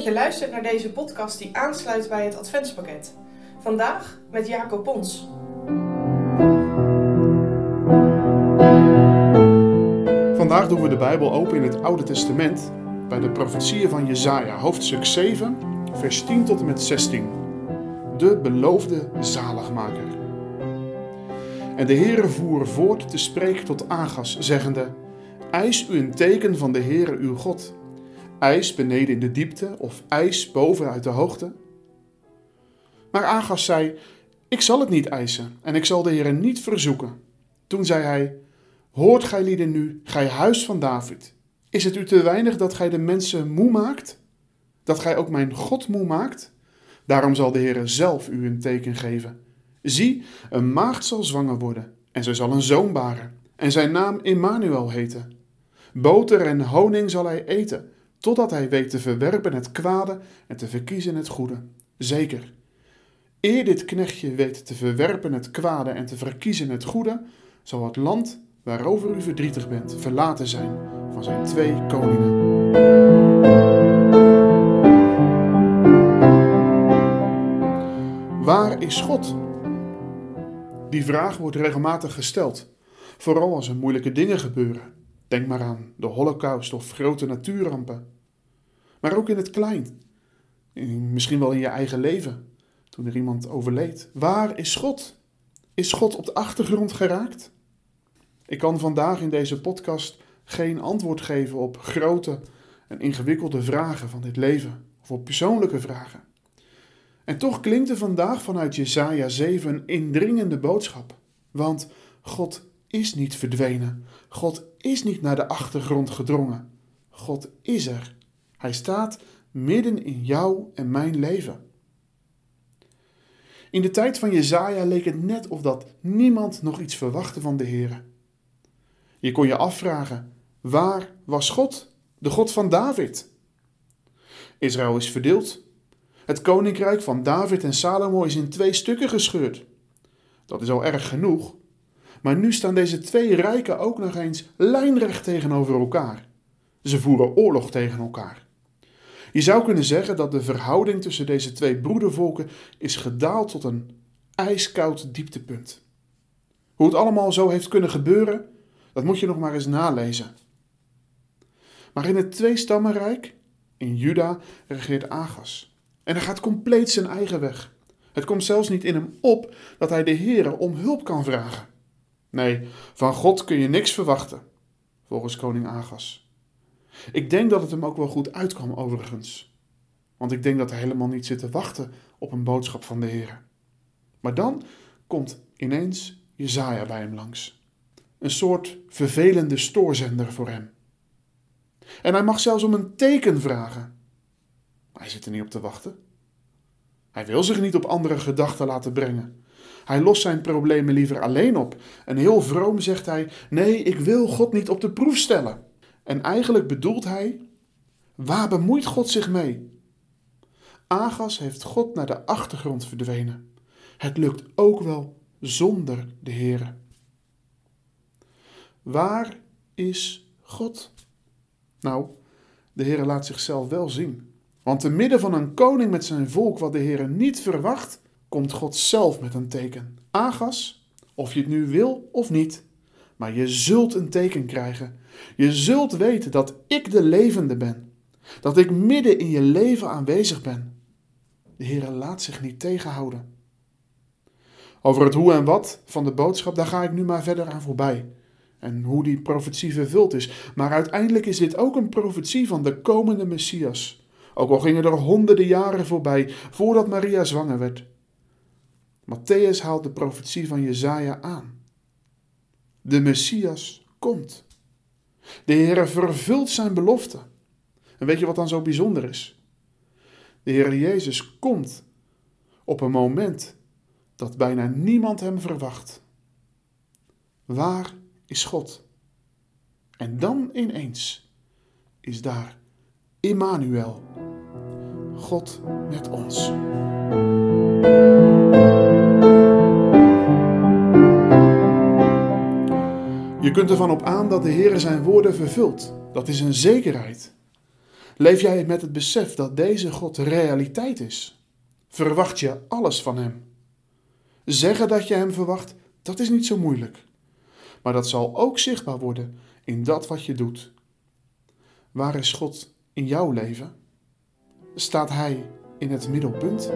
dat je luistert naar deze podcast die aansluit bij het Adventspakket. Vandaag met Jacob Pons. Vandaag doen we de Bijbel open in het Oude Testament bij de profetieën van Jesaja, hoofdstuk 7, vers 10 tot en met 16. De beloofde zaligmaker. En de Heere voer voort te spreken tot Agas, zeggende: Eis u een teken van de Heere uw God ijs beneden in de diepte of ijs boven uit de hoogte? Maar Agas zei: Ik zal het niet eisen en ik zal de Heer niet verzoeken. Toen zei hij: Hoort gij lieden nu, gij huis van David, is het u te weinig dat gij de mensen moe maakt? Dat gij ook mijn God moe maakt? Daarom zal de Heer zelf u een teken geven. Zie, een maagd zal zwanger worden en zij zal een zoon baren en zijn naam Immanuel heten. Boter en honing zal hij eten totdat hij weet te verwerpen het kwade en te verkiezen het goede. Zeker. Eer dit knechtje weet te verwerpen het kwade en te verkiezen het goede, zal het land waarover u verdrietig bent verlaten zijn van zijn twee koningen. Waar is God? Die vraag wordt regelmatig gesteld, vooral als er moeilijke dingen gebeuren. Denk maar aan de holocaust of grote natuurrampen. Maar ook in het klein. Misschien wel in je eigen leven, toen er iemand overleed. Waar is God? Is God op de achtergrond geraakt? Ik kan vandaag in deze podcast geen antwoord geven op grote en ingewikkelde vragen van dit leven, of op persoonlijke vragen. En toch klinkt er vandaag vanuit Jesaja 7 een indringende boodschap. Want God is niet verdwenen. God is niet naar de achtergrond gedrongen. God is er. Hij staat midden in jou en mijn leven. In de tijd van Jezaja leek het net of dat niemand nog iets verwachtte van de Heer. Je kon je afvragen, waar was God, de God van David? Israël is verdeeld. Het koninkrijk van David en Salomo is in twee stukken gescheurd. Dat is al erg genoeg. Maar nu staan deze twee rijken ook nog eens lijnrecht tegenover elkaar. Ze voeren oorlog tegen elkaar. Je zou kunnen zeggen dat de verhouding tussen deze twee broedervolken is gedaald tot een ijskoud dieptepunt. Hoe het allemaal zo heeft kunnen gebeuren, dat moet je nog maar eens nalezen. Maar in het tweestammenrijk, in Juda, regeert Agas. En hij gaat compleet zijn eigen weg. Het komt zelfs niet in hem op dat hij de Heere om hulp kan vragen. Nee, van God kun je niks verwachten, volgens koning Agas. Ik denk dat het hem ook wel goed uitkwam overigens. Want ik denk dat hij helemaal niet zit te wachten op een boodschap van de Heer. Maar dan komt ineens Jezaja bij hem langs. Een soort vervelende stoorzender voor hem. En hij mag zelfs om een teken vragen. Hij zit er niet op te wachten. Hij wil zich niet op andere gedachten laten brengen. Hij lost zijn problemen liever alleen op. En heel vroom zegt hij: Nee, ik wil God niet op de proef stellen. En eigenlijk bedoelt hij: waar bemoeit God zich mee? Agas heeft God naar de achtergrond verdwenen. Het lukt ook wel zonder de Heere. Waar is God? Nou, de Heere laat zichzelf wel zien. Want te midden van een koning met zijn volk wat de Heere niet verwacht, komt God zelf met een teken. Agas, of je het nu wil of niet, maar je zult een teken krijgen. Je zult weten dat ik de levende ben. Dat ik midden in je leven aanwezig ben. De Heer laat zich niet tegenhouden. Over het hoe en wat van de boodschap, daar ga ik nu maar verder aan voorbij. En hoe die profetie vervuld is. Maar uiteindelijk is dit ook een profetie van de komende Messias. Ook al gingen er honderden jaren voorbij voordat Maria zwanger werd. Matthäus haalt de profetie van Jezaja aan. De Messias komt. De Heer vervult zijn belofte. En weet je wat dan zo bijzonder is? De Heer Jezus komt op een moment dat bijna niemand hem verwacht. Waar is God? En dan ineens is daar Immanuel, God met ons. Je kunt ervan op aan dat de Heer zijn woorden vervult. Dat is een zekerheid. Leef jij met het besef dat deze God realiteit is? Verwacht je alles van Hem? Zeggen dat je Hem verwacht, dat is niet zo moeilijk. Maar dat zal ook zichtbaar worden in dat wat je doet. Waar is God in jouw leven? Staat Hij in het middelpunt?